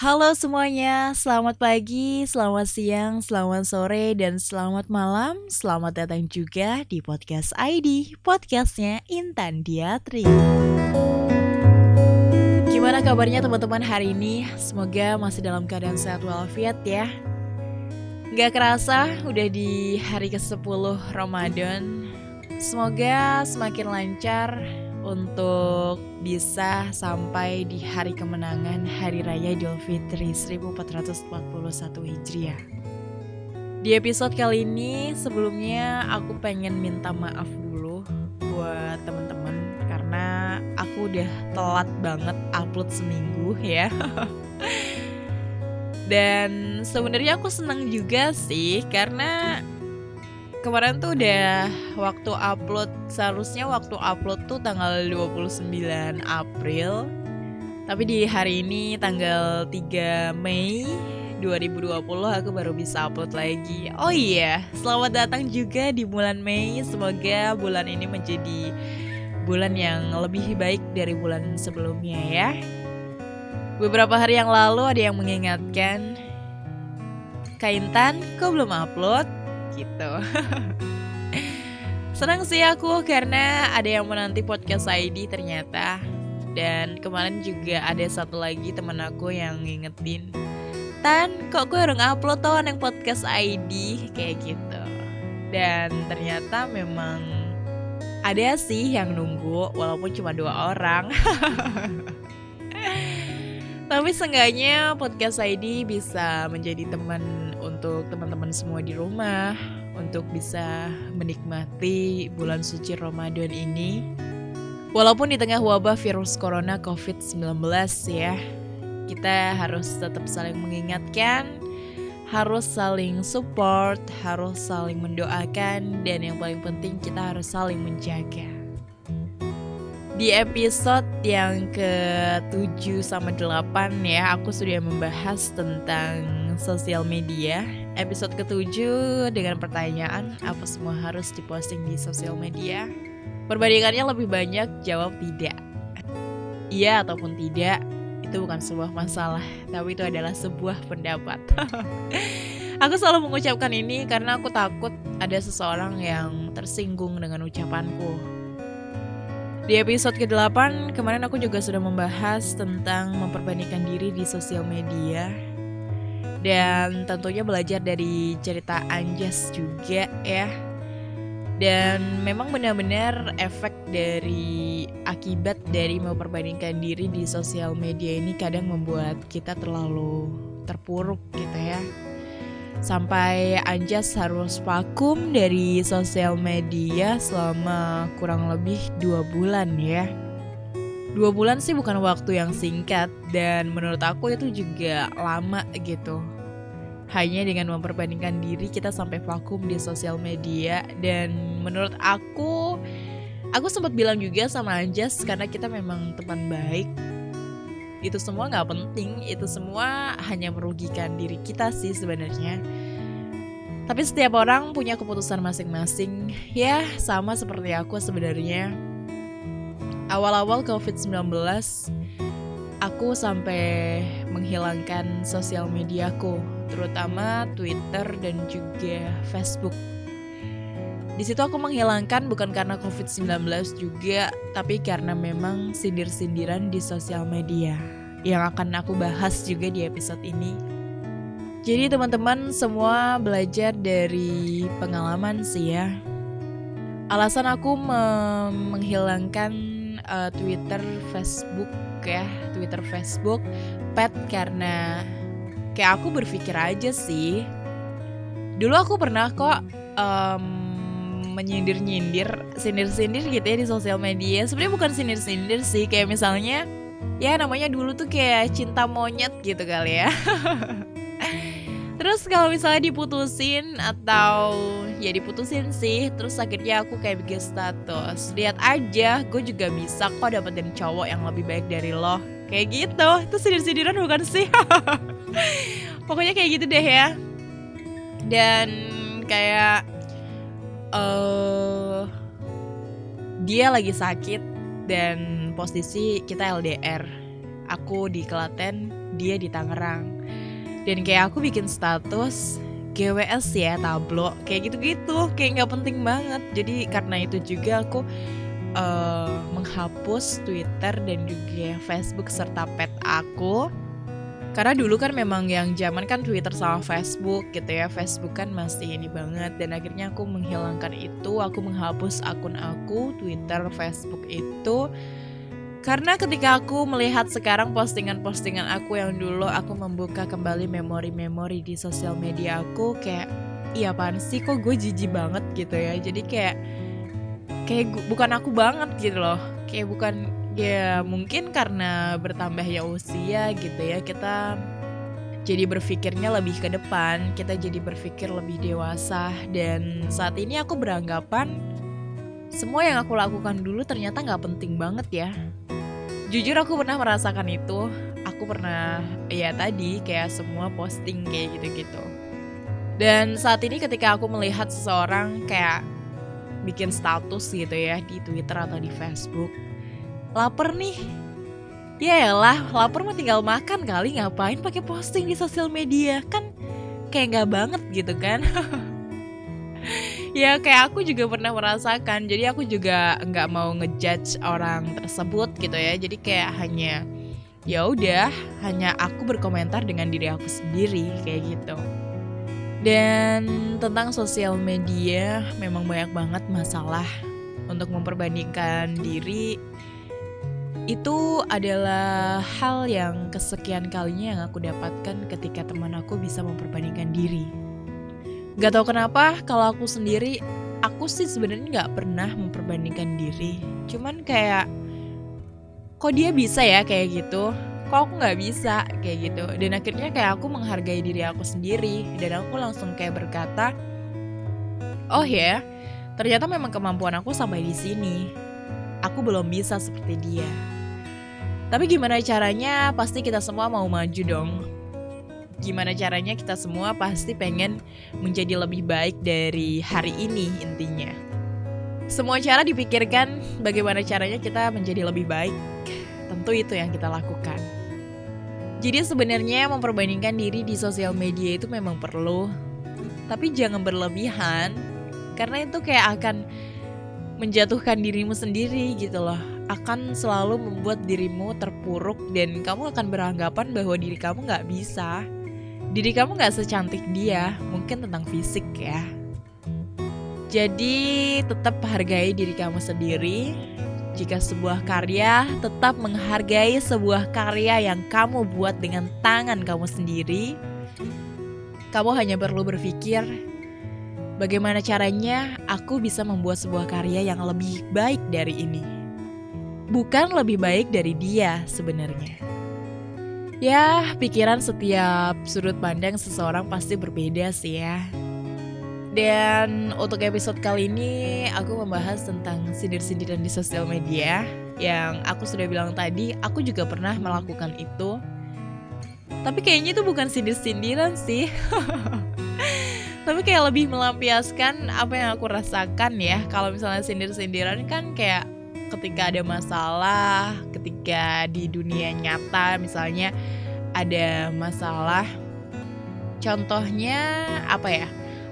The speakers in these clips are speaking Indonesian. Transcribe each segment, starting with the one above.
Halo semuanya, selamat pagi, selamat siang, selamat sore, dan selamat malam. Selamat datang juga di podcast ID, podcastnya Intan Diatri. Gimana kabarnya teman-teman hari ini? Semoga masih dalam keadaan sehat walafiat ya. Gak kerasa udah di hari ke-10 Ramadan. Semoga semakin lancar untuk bisa sampai di hari kemenangan Hari Raya Idul Fitri 1441 Hijriah. Di episode kali ini sebelumnya aku pengen minta maaf dulu buat teman-teman karena aku udah telat banget upload seminggu ya. Dan sebenarnya aku seneng juga sih karena kemarin tuh udah waktu upload seharusnya waktu upload tuh tanggal 29 April. Tapi di hari ini tanggal 3 Mei 2020 aku baru bisa upload lagi. Oh iya, selamat datang juga di bulan Mei. Semoga bulan ini menjadi bulan yang lebih baik dari bulan sebelumnya ya. Beberapa hari yang lalu ada yang mengingatkan Kaintan, kok belum upload? Gitu. Senang sih aku karena ada yang menanti podcast ID ternyata. Dan kemarin juga ada satu lagi temen aku yang ngingetin Tan, kok gue orang upload tuh yang podcast ID kayak gitu Dan ternyata memang ada sih yang nunggu walaupun cuma dua orang Tapi seenggaknya podcast ID bisa menjadi teman untuk teman-teman semua di rumah untuk bisa menikmati bulan suci Ramadan ini. Walaupun di tengah wabah virus corona COVID-19 ya, kita harus tetap saling mengingatkan, harus saling support, harus saling mendoakan, dan yang paling penting kita harus saling menjaga. Di episode yang ke-7 sama 8 ya, aku sudah membahas tentang sosial media Episode ketujuh dengan pertanyaan Apa semua harus diposting di sosial media? Perbandingannya lebih banyak jawab tidak. Iya ataupun tidak Itu bukan sebuah masalah Tapi itu adalah sebuah pendapat. Aku selalu mengucapkan ini karena aku takut ada seseorang yang tersinggung dengan ucapanku. Di episode ke-8, kemarin aku juga sudah membahas tentang memperbandingkan diri di sosial media dan tentunya belajar dari cerita Anjas juga ya. Dan memang benar-benar efek dari akibat dari memperbandingkan diri di sosial media ini kadang membuat kita terlalu terpuruk gitu ya. Sampai Anjas harus vakum dari sosial media selama kurang lebih dua bulan ya Dua bulan sih bukan waktu yang singkat dan menurut aku itu juga lama gitu. Hanya dengan memperbandingkan diri kita sampai vakum di sosial media dan menurut aku aku sempat bilang juga sama Anjas karena kita memang teman baik. Itu semua nggak penting, itu semua hanya merugikan diri kita sih sebenarnya. Tapi setiap orang punya keputusan masing-masing. Ya, sama seperti aku sebenarnya awal-awal COVID-19 aku sampai menghilangkan sosial mediaku, terutama Twitter dan juga Facebook. Di situ aku menghilangkan bukan karena COVID-19 juga, tapi karena memang sindir-sindiran di sosial media yang akan aku bahas juga di episode ini. Jadi teman-teman semua belajar dari pengalaman sih ya. Alasan aku menghilangkan uh, Twitter, Facebook ya, Twitter, Facebook, pet karena kayak aku berpikir aja sih. Dulu aku pernah kok um, menyindir-nyindir, sindir-sindir gitu ya di sosial media. Sebenarnya bukan sindir-sindir sih, kayak misalnya ya namanya dulu tuh kayak cinta monyet gitu kali ya. Terus kalau misalnya diputusin atau ya diputusin sih, terus akhirnya aku kayak bikin status. Lihat aja, gue juga bisa kok dapetin cowok yang lebih baik dari lo. Kayak gitu, itu sindir-sindiran bukan sih? Pokoknya kayak gitu deh ya. Dan kayak uh, dia lagi sakit dan posisi kita LDR aku di Klaten dia di Tangerang dan kayak aku bikin status GWS ya tablo. Kayak gitu-gitu kayak nggak penting banget. Jadi karena itu juga aku uh, menghapus Twitter dan juga Facebook serta pet aku. Karena dulu kan memang yang zaman kan Twitter sama Facebook gitu ya. Facebook kan masih ini banget. Dan akhirnya aku menghilangkan itu. Aku menghapus akun aku Twitter Facebook itu karena ketika aku melihat sekarang postingan-postingan aku yang dulu aku membuka kembali memori-memori di sosial media aku kayak iya apaan sih? Kok gue jijik banget? gitu ya. Jadi kayak kayak bukan aku banget gitu loh. Kayak bukan ya mungkin karena bertambahnya usia gitu ya kita jadi berpikirnya lebih ke depan kita jadi berpikir lebih dewasa. Dan saat ini aku beranggapan semua yang aku lakukan dulu ternyata nggak penting banget ya jujur aku pernah merasakan itu. Aku pernah ya tadi kayak semua posting kayak gitu-gitu. Dan saat ini ketika aku melihat seseorang kayak bikin status gitu ya di Twitter atau di Facebook lapar nih. Ya lah lapar mah tinggal makan kali ngapain pakai posting di sosial media? Kan kayak nggak banget gitu kan ya kayak aku juga pernah merasakan. Jadi aku juga nggak mau ngejudge orang tersebut gitu ya. Jadi kayak hanya ya udah hanya aku berkomentar dengan diri aku sendiri kayak gitu. Dan tentang sosial media memang banyak banget masalah untuk memperbandingkan diri. Itu adalah hal yang kesekian kalinya yang aku dapatkan ketika teman aku bisa memperbandingkan diri. Gak tau kenapa kalau aku sendiri, aku sih sebenarnya gak pernah memperbandingkan diri. Cuman kayak, kok dia bisa ya kayak gitu? Kok aku gak bisa kayak gitu? Dan akhirnya kayak aku menghargai diri aku sendiri. Dan aku langsung kayak berkata, oh ya, ternyata memang kemampuan aku sampai di sini aku belum bisa seperti dia. Tapi gimana caranya? Pasti kita semua mau maju dong. Gimana caranya kita semua pasti pengen menjadi lebih baik dari hari ini intinya. Semua cara dipikirkan bagaimana caranya kita menjadi lebih baik. Tentu itu yang kita lakukan. Jadi sebenarnya memperbandingkan diri di sosial media itu memang perlu. Tapi jangan berlebihan karena itu kayak akan menjatuhkan dirimu sendiri gitu loh akan selalu membuat dirimu terpuruk dan kamu akan beranggapan bahwa diri kamu nggak bisa diri kamu nggak secantik dia mungkin tentang fisik ya jadi tetap hargai diri kamu sendiri jika sebuah karya tetap menghargai sebuah karya yang kamu buat dengan tangan kamu sendiri kamu hanya perlu berpikir Bagaimana caranya aku bisa membuat sebuah karya yang lebih baik dari ini? Bukan lebih baik dari dia sebenarnya. Ya, pikiran setiap sudut pandang seseorang pasti berbeda sih ya. Dan untuk episode kali ini aku membahas tentang sindir-sindiran di sosial media yang aku sudah bilang tadi, aku juga pernah melakukan itu. Tapi kayaknya itu bukan sindir-sindiran sih. tapi kayak lebih melampiaskan apa yang aku rasakan ya kalau misalnya sindir-sindiran kan kayak ketika ada masalah ketika di dunia nyata misalnya ada masalah contohnya apa ya?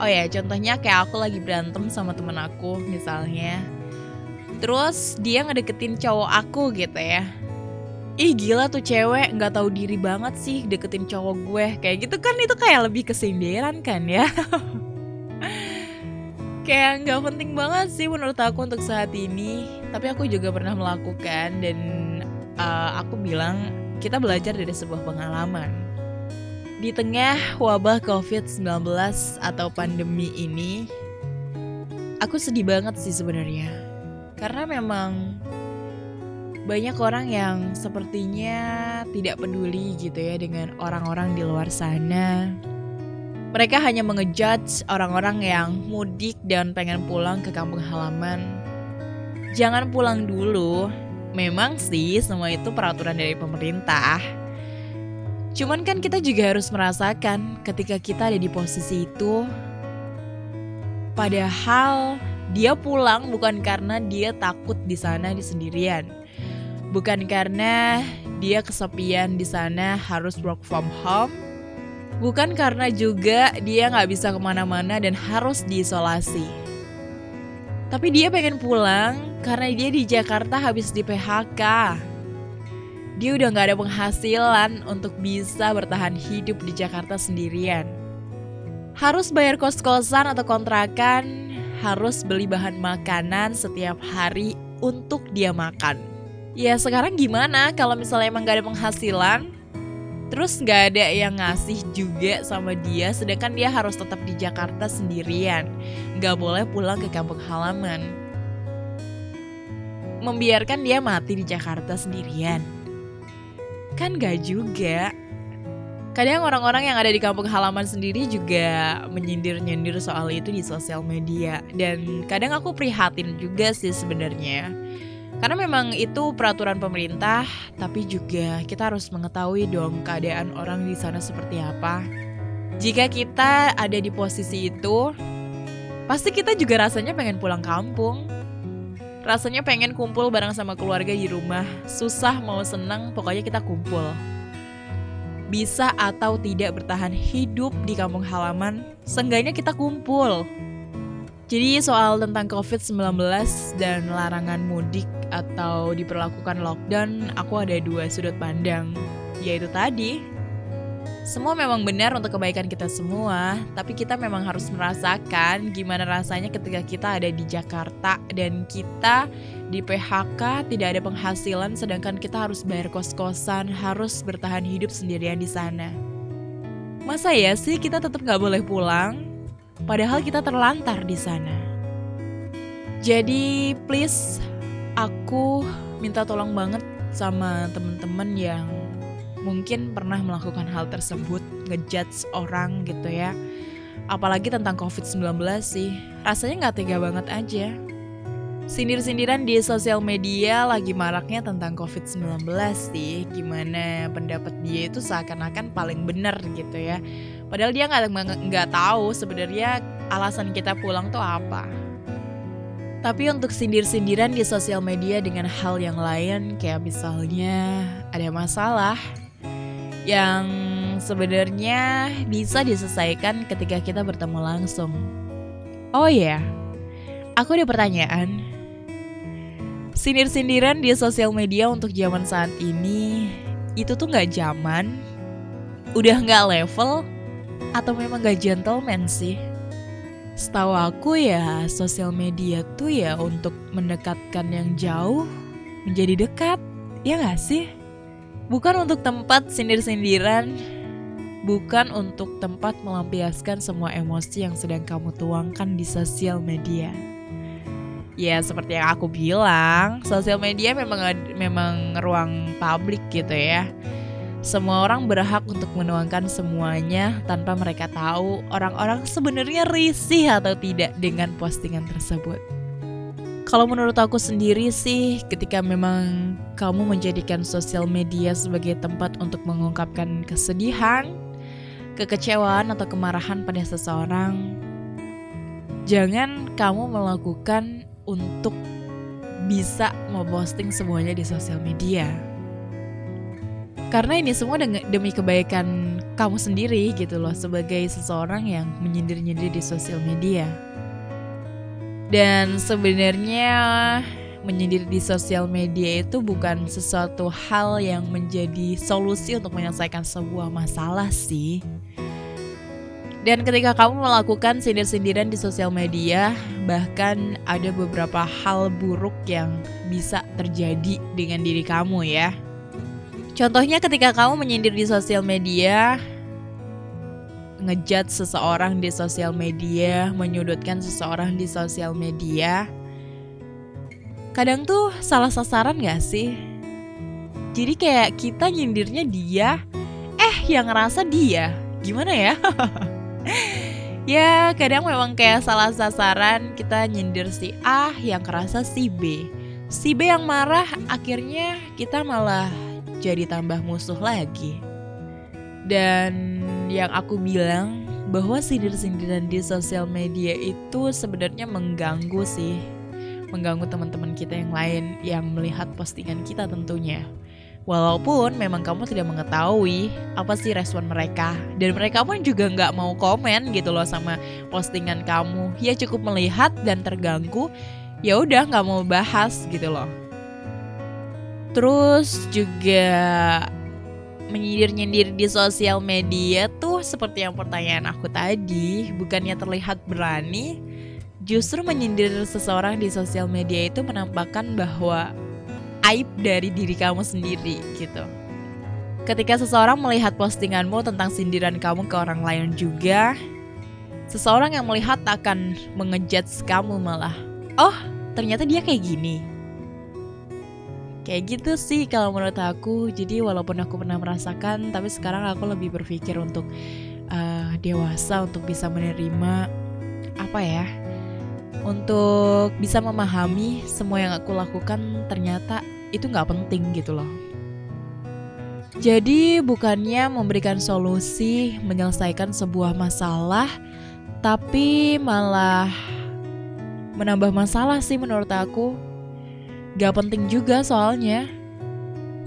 Oh ya contohnya kayak aku lagi berantem sama temen aku misalnya. Terus dia ngedeketin cowok aku gitu ya. Ih gila tuh cewek nggak tahu diri banget sih deketin cowok gue. Kayak gitu kan itu kayak lebih kesindiran kan ya kayak nggak penting banget sih menurut aku untuk saat ini. Tapi aku juga pernah melakukan dan uh, aku bilang kita belajar dari sebuah pengalaman. Di tengah wabah COVID-19 atau pandemi ini aku sedih banget sih sebenarnya. Karena memang banyak orang yang sepertinya tidak peduli gitu ya dengan orang-orang di luar sana. Mereka hanya mengejudge orang-orang yang mudik dan pengen pulang ke kampung halaman. Jangan pulang dulu. Memang sih semua itu peraturan dari pemerintah. Cuman kan kita juga harus merasakan ketika kita ada di posisi itu. Padahal dia pulang bukan karena dia takut di sana di sendirian Bukan karena dia kesepian di sana harus work from home. Bukan karena juga dia nggak bisa ke mana-mana dan harus diisolasi. Tapi dia pengen pulang karena dia di Jakarta habis di PHK. Dia udah nggak ada penghasilan untuk bisa bertahan hidup di Jakarta sendirian. Harus bayar kos-kosan atau kontrakan, harus beli bahan makanan setiap hari untuk dia makan. Ya sekarang gimana kalau misalnya emang gak ada penghasilan, terus gak ada yang ngasih juga sama dia, sedangkan dia harus tetap di Jakarta sendirian, gak boleh pulang ke kampung halaman. Membiarkan dia mati di Jakarta sendirian. Kan gak juga. Kadang orang-orang yang ada di kampung halaman sendiri juga menyindir-nyindir soal itu di sosial media dan kadang aku prihatin juga sih sebenarnya. Karena memang itu peraturan pemerintah, tapi juga kita harus mengetahui dong keadaan orang di sana seperti apa. Jika kita ada di posisi itu, pasti kita juga rasanya pengen pulang kampung. Rasanya pengen kumpul bareng sama keluarga di rumah, susah mau senang, pokoknya kita kumpul bisa atau tidak bertahan hidup di kampung halaman, seenggaknya kita kumpul. Jadi soal tentang COVID-19 dan larangan mudik atau diperlakukan lockdown, aku ada dua sudut pandang, yaitu tadi semua memang benar untuk kebaikan kita semua, tapi kita memang harus merasakan gimana rasanya ketika kita ada di Jakarta dan kita di PHK tidak ada penghasilan sedangkan kita harus bayar kos-kosan, harus bertahan hidup sendirian di sana. Masa ya sih kita tetap gak boleh pulang? Padahal kita terlantar di sana. Jadi please, aku minta tolong banget sama temen-temen yang mungkin pernah melakukan hal tersebut, ngejudge orang gitu ya. Apalagi tentang COVID-19 sih, rasanya nggak tega banget aja. Sindir-sindiran di sosial media lagi maraknya tentang COVID-19 sih, gimana pendapat dia itu seakan-akan paling benar gitu ya. Padahal dia nggak nggak tahu sebenarnya alasan kita pulang tuh apa. Tapi untuk sindir-sindiran di sosial media dengan hal yang lain kayak misalnya ada masalah, yang sebenarnya bisa diselesaikan ketika kita bertemu langsung. Oh ya, yeah. aku ada pertanyaan. Sindir-sindiran di sosial media untuk zaman saat ini itu tuh nggak zaman, udah nggak level, atau memang nggak gentleman sih? Setahu aku ya sosial media tuh ya untuk mendekatkan yang jauh menjadi dekat, ya nggak sih? Bukan untuk tempat sindir-sindiran, bukan untuk tempat melampiaskan semua emosi yang sedang kamu tuangkan di sosial media. Ya seperti yang aku bilang, sosial media memang memang ruang publik gitu ya. Semua orang berhak untuk menuangkan semuanya tanpa mereka tahu orang-orang sebenarnya risih atau tidak dengan postingan tersebut. Kalau menurut aku sendiri sih, ketika memang kamu menjadikan sosial media sebagai tempat untuk mengungkapkan kesedihan, kekecewaan, atau kemarahan pada seseorang, jangan kamu melakukan untuk bisa memposting semuanya di sosial media. Karena ini semua demi kebaikan kamu sendiri gitu loh sebagai seseorang yang menyindir-nyindir di sosial media. Dan sebenarnya menyindir di sosial media itu bukan sesuatu hal yang menjadi solusi untuk menyelesaikan sebuah masalah sih. Dan ketika kamu melakukan sindir-sindiran di sosial media, bahkan ada beberapa hal buruk yang bisa terjadi dengan diri kamu ya. Contohnya ketika kamu menyindir di sosial media, ngejat seseorang di sosial media, menyudutkan seseorang di sosial media, kadang tuh salah sasaran gak sih? Jadi kayak kita nyindirnya dia, eh yang ngerasa dia, gimana ya? ya kadang memang kayak salah sasaran kita nyindir si A yang ngerasa si B. Si B yang marah akhirnya kita malah jadi tambah musuh lagi. Dan yang aku bilang bahwa sindir-sindiran di sosial media itu sebenarnya mengganggu sih. Mengganggu teman-teman kita yang lain yang melihat postingan kita tentunya. Walaupun memang kamu tidak mengetahui apa sih respon mereka Dan mereka pun juga nggak mau komen gitu loh sama postingan kamu Ya cukup melihat dan terganggu ya udah nggak mau bahas gitu loh Terus juga menyindir-nyindir di sosial media tuh seperti yang pertanyaan aku tadi Bukannya terlihat berani Justru menyindir seseorang di sosial media itu menampakkan bahwa aib dari diri kamu sendiri gitu. Ketika seseorang melihat postinganmu tentang sindiran kamu ke orang lain juga, seseorang yang melihat akan mengejudge kamu malah. Oh, ternyata dia kayak gini. Kayak gitu sih kalau menurut aku. Jadi walaupun aku pernah merasakan, tapi sekarang aku lebih berpikir untuk uh, dewasa untuk bisa menerima apa ya? Untuk bisa memahami semua yang aku lakukan ternyata itu nggak penting gitu loh. Jadi bukannya memberikan solusi menyelesaikan sebuah masalah, tapi malah menambah masalah sih menurut aku. Gak penting juga soalnya.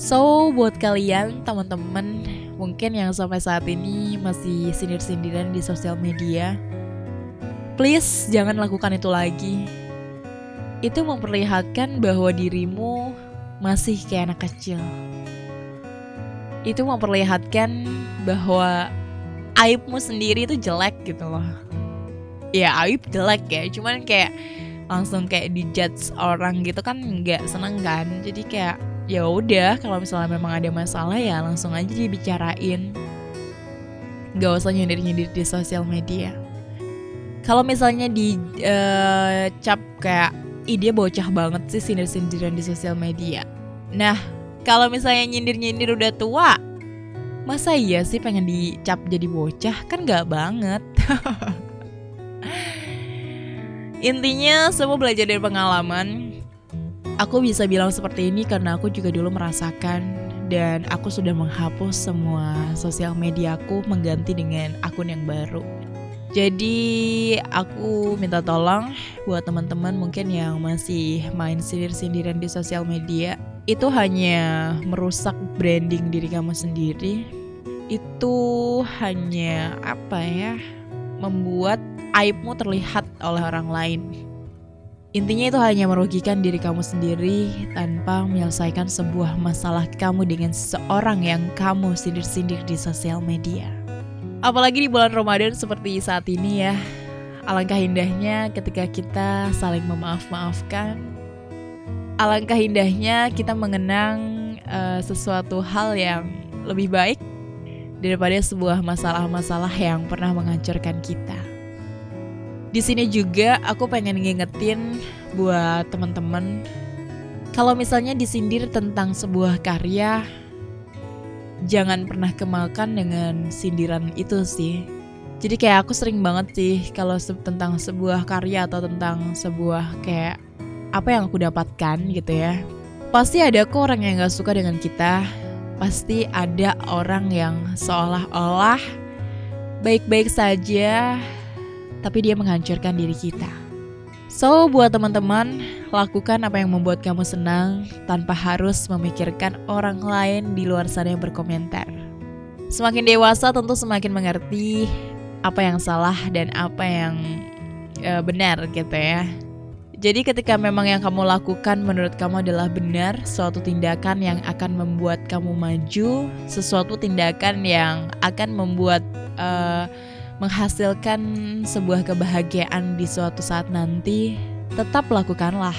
So buat kalian teman-teman mungkin yang sampai saat ini masih sindir-sindiran di sosial media, please jangan lakukan itu lagi. Itu memperlihatkan bahwa dirimu masih kayak anak kecil. Itu memperlihatkan bahwa aibmu sendiri itu jelek gitu loh. Ya aib jelek ya, cuman kayak langsung kayak dijudge orang gitu kan nggak seneng kan. Jadi kayak ya udah kalau misalnya memang ada masalah ya langsung aja dibicarain. Gak usah nyindir-nyindir di sosial media. Kalau misalnya di uh, cap kayak dia bocah banget sih sindir-sindiran di sosial media. Nah, kalau misalnya nyindir-nyindir udah tua, masa iya sih pengen dicap jadi bocah? Kan gak banget. Intinya semua belajar dari pengalaman. Aku bisa bilang seperti ini karena aku juga dulu merasakan dan aku sudah menghapus semua sosial mediaku mengganti dengan akun yang baru. Jadi aku minta tolong buat teman-teman mungkin yang masih main sindir-sindiran di sosial media itu hanya merusak branding diri kamu sendiri. Itu hanya apa ya? Membuat aibmu terlihat oleh orang lain. Intinya itu hanya merugikan diri kamu sendiri tanpa menyelesaikan sebuah masalah kamu dengan seseorang yang kamu sindir-sindir di sosial media. Apalagi di bulan Ramadan seperti saat ini ya. Alangkah indahnya ketika kita saling memaaf-maafkan. Alangkah indahnya kita mengenang uh, sesuatu hal yang lebih baik daripada sebuah masalah-masalah yang pernah menghancurkan kita. Di sini juga aku pengen ngingetin buat teman-teman kalau misalnya disindir tentang sebuah karya jangan pernah kemakan dengan sindiran itu sih. Jadi kayak aku sering banget sih kalau se tentang sebuah karya atau tentang sebuah kayak apa yang aku dapatkan gitu ya. Pasti ada kok orang yang gak suka dengan kita. Pasti ada orang yang seolah-olah baik-baik saja tapi dia menghancurkan diri kita. So, buat teman-teman, lakukan apa yang membuat kamu senang tanpa harus memikirkan orang lain di luar sana yang berkomentar. Semakin dewasa tentu semakin mengerti apa yang salah dan apa yang uh, benar gitu ya. Jadi ketika memang yang kamu lakukan menurut kamu adalah benar, suatu tindakan yang akan membuat kamu maju, sesuatu tindakan yang akan membuat uh, menghasilkan sebuah kebahagiaan di suatu saat nanti, tetap lakukanlah.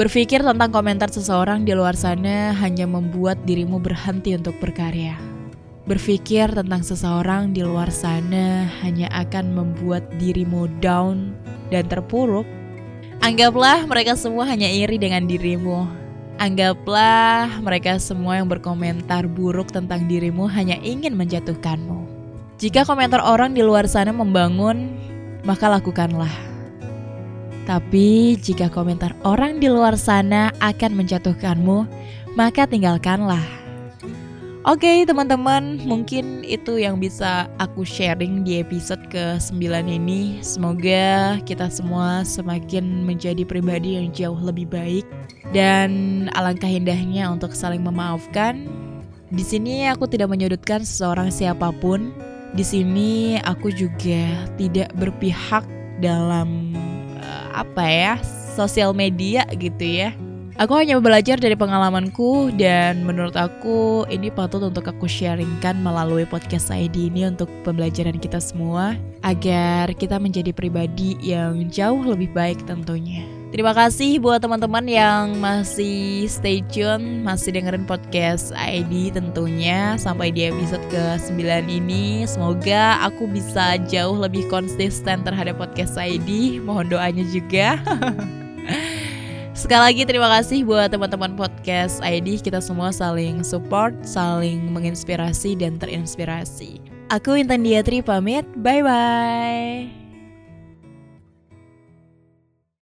Berpikir tentang komentar seseorang di luar sana hanya membuat dirimu berhenti untuk berkarya. Berpikir tentang seseorang di luar sana hanya akan membuat dirimu down dan terpuruk. Anggaplah mereka semua hanya iri dengan dirimu. Anggaplah mereka semua yang berkomentar buruk tentang dirimu hanya ingin menjatuhkanmu. Jika komentar orang di luar sana membangun, maka lakukanlah. Tapi jika komentar orang di luar sana akan menjatuhkanmu, maka tinggalkanlah. Oke okay, teman-teman, mungkin itu yang bisa aku sharing di episode ke-9 ini. Semoga kita semua semakin menjadi pribadi yang jauh lebih baik dan alangkah indahnya untuk saling memaafkan. Di sini aku tidak menyudutkan seseorang siapa pun. Di sini aku juga tidak berpihak dalam uh, apa ya, sosial media gitu ya Aku hanya belajar dari pengalamanku dan menurut aku ini patut untuk aku sharingkan melalui podcast ID ini untuk pembelajaran kita semua agar kita menjadi pribadi yang jauh lebih baik tentunya. Terima kasih buat teman-teman yang masih stay tune, masih dengerin podcast ID tentunya sampai di episode ke-9 ini. Semoga aku bisa jauh lebih konsisten terhadap podcast ID. Mohon doanya juga. Sekali lagi terima kasih buat teman-teman podcast ID kita semua saling support, saling menginspirasi dan terinspirasi. Aku Intan Diatri pamit, bye bye.